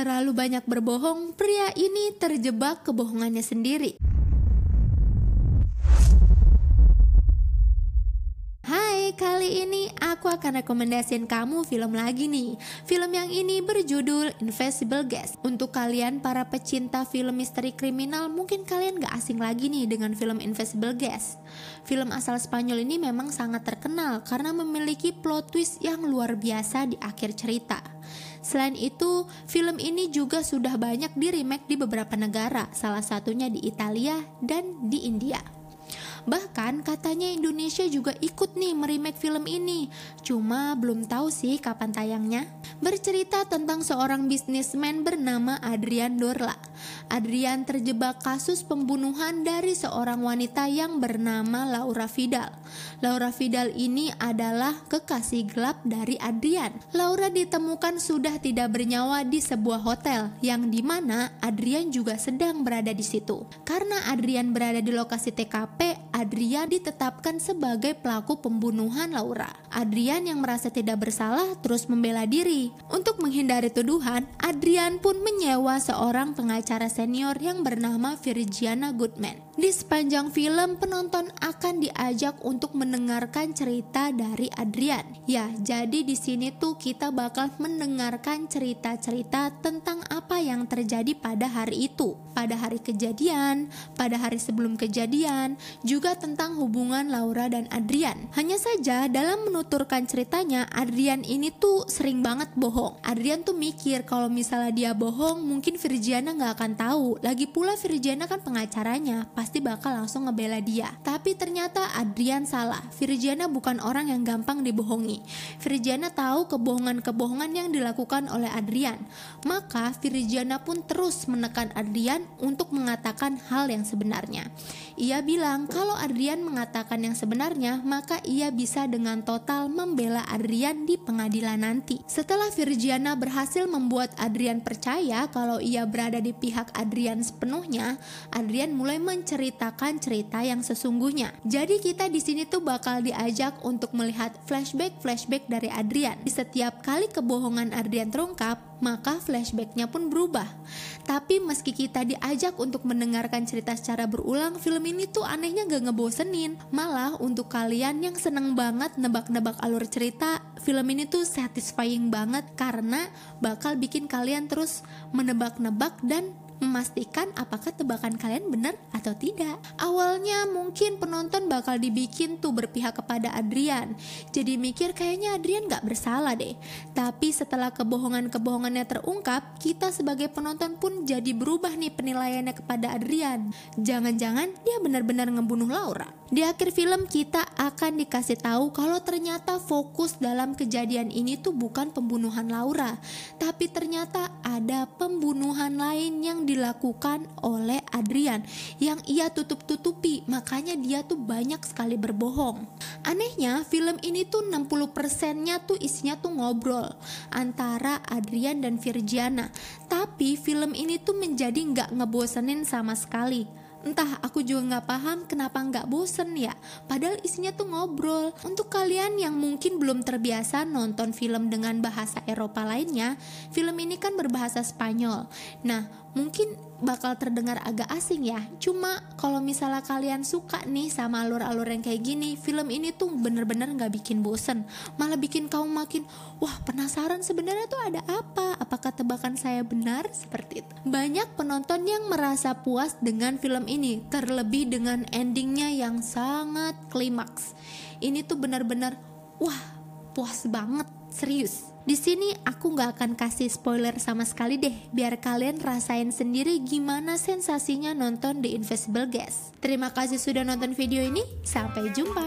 terlalu banyak berbohong, pria ini terjebak kebohongannya sendiri. Hai, kali ini aku akan rekomendasiin kamu film lagi nih. Film yang ini berjudul Invisible Guest. Untuk kalian para pecinta film misteri kriminal, mungkin kalian gak asing lagi nih dengan film Invisible Guest. Film asal Spanyol ini memang sangat terkenal karena memiliki plot twist yang luar biasa di akhir cerita. Selain itu, film ini juga sudah banyak di remake di beberapa negara, salah satunya di Italia dan di India. Bahkan katanya Indonesia juga ikut nih meremake film ini. Cuma belum tahu sih kapan tayangnya. Bercerita tentang seorang bisnismen bernama Adrian Dorla. Adrian terjebak kasus pembunuhan dari seorang wanita yang bernama Laura Vidal. Laura Vidal ini adalah kekasih gelap dari Adrian. Laura ditemukan sudah tidak bernyawa di sebuah hotel yang di mana Adrian juga sedang berada di situ. Karena Adrian berada di lokasi TKP, Adrian ditetapkan sebagai pelaku pembunuhan Laura. Adrian yang merasa tidak bersalah terus membela diri. Untuk menghindari tuduhan, Adrian pun menyewa seorang pengacara senior yang bernama Virginia Goodman. Di sepanjang film, penonton akan diajak untuk mendengarkan cerita dari Adrian. Ya, jadi di sini tuh kita bakal mendengarkan cerita-cerita tentang apa yang terjadi pada hari itu, pada hari kejadian, pada hari sebelum kejadian, juga tentang hubungan Laura dan Adrian. Hanya saja dalam menuturkan ceritanya, Adrian ini tuh sering banget bohong. Adrian tuh mikir kalau misalnya dia bohong, mungkin Virgiana nggak akan tahu. Lagi pula Virgiana kan pengacaranya, pasti bakal langsung ngebela dia. Tapi ternyata Adrian salah. Virgiana bukan orang yang gampang dibohongi. Virgiana tahu kebohongan-kebohongan yang dilakukan oleh Adrian. Maka Virgiana pun terus menekan Adrian untuk mengatakan hal yang sebenarnya. Ia bilang kalau Adrian mengatakan yang sebenarnya, maka ia bisa dengan total membela Adrian di pengadilan nanti. Setelah Virgiana berhasil membuat Adrian percaya kalau ia berada di pihak Adrian sepenuhnya, Adrian mulai menceritakan cerita yang sesungguhnya. Jadi kita di sini tuh bakal diajak untuk melihat flashback-flashback dari Adrian. Di setiap kali kebohongan Adrian terungkap, maka flashbacknya pun berubah. Tapi meski kita diajak untuk mendengarkan cerita secara berulang, film ini tuh anehnya gak ngebosenin. Malah untuk kalian yang seneng banget nebak-nebak alur cerita, film ini tuh satisfying banget karena bakal bikin kalian terus menebak-nebak dan memastikan apakah tebakan kalian benar atau tidak. Awalnya mungkin penonton bakal dibikin tuh berpihak kepada Adrian. Jadi mikir kayaknya Adrian gak bersalah deh. Tapi setelah kebohongan-kebohongannya terungkap, kita sebagai penonton pun jadi berubah nih penilaiannya kepada Adrian. Jangan-jangan dia benar-benar ngebunuh Laura. Di akhir film kita akan dikasih tahu kalau ternyata fokus dalam kejadian ini tuh bukan pembunuhan Laura, tapi ternyata ada pembunuhan lain yang dilakukan oleh Adrian yang ia tutup-tutupi, makanya dia tuh banyak sekali berbohong. Anehnya, film ini tuh 60%-nya tuh isinya tuh ngobrol antara Adrian dan Virgiana. Tapi film ini tuh menjadi nggak ngebosenin sama sekali Entah aku juga nggak paham kenapa nggak bosen ya. Padahal isinya tuh ngobrol. Untuk kalian yang mungkin belum terbiasa nonton film dengan bahasa Eropa lainnya, film ini kan berbahasa Spanyol. Nah, mungkin bakal terdengar agak asing ya. Cuma kalau misalnya kalian suka nih sama alur-alur yang kayak gini, film ini tuh bener-bener gak bikin bosen. Malah bikin kamu makin, wah penasaran sebenarnya tuh ada apa? Apakah tebakan saya benar? Seperti itu. Banyak penonton yang merasa puas dengan film ini, terlebih dengan endingnya yang sangat klimaks. Ini tuh benar-benar, wah puas banget, serius. Di sini aku nggak akan kasih spoiler sama sekali deh, biar kalian rasain sendiri gimana sensasinya nonton The Invisible Guest. Terima kasih sudah nonton video ini, sampai jumpa.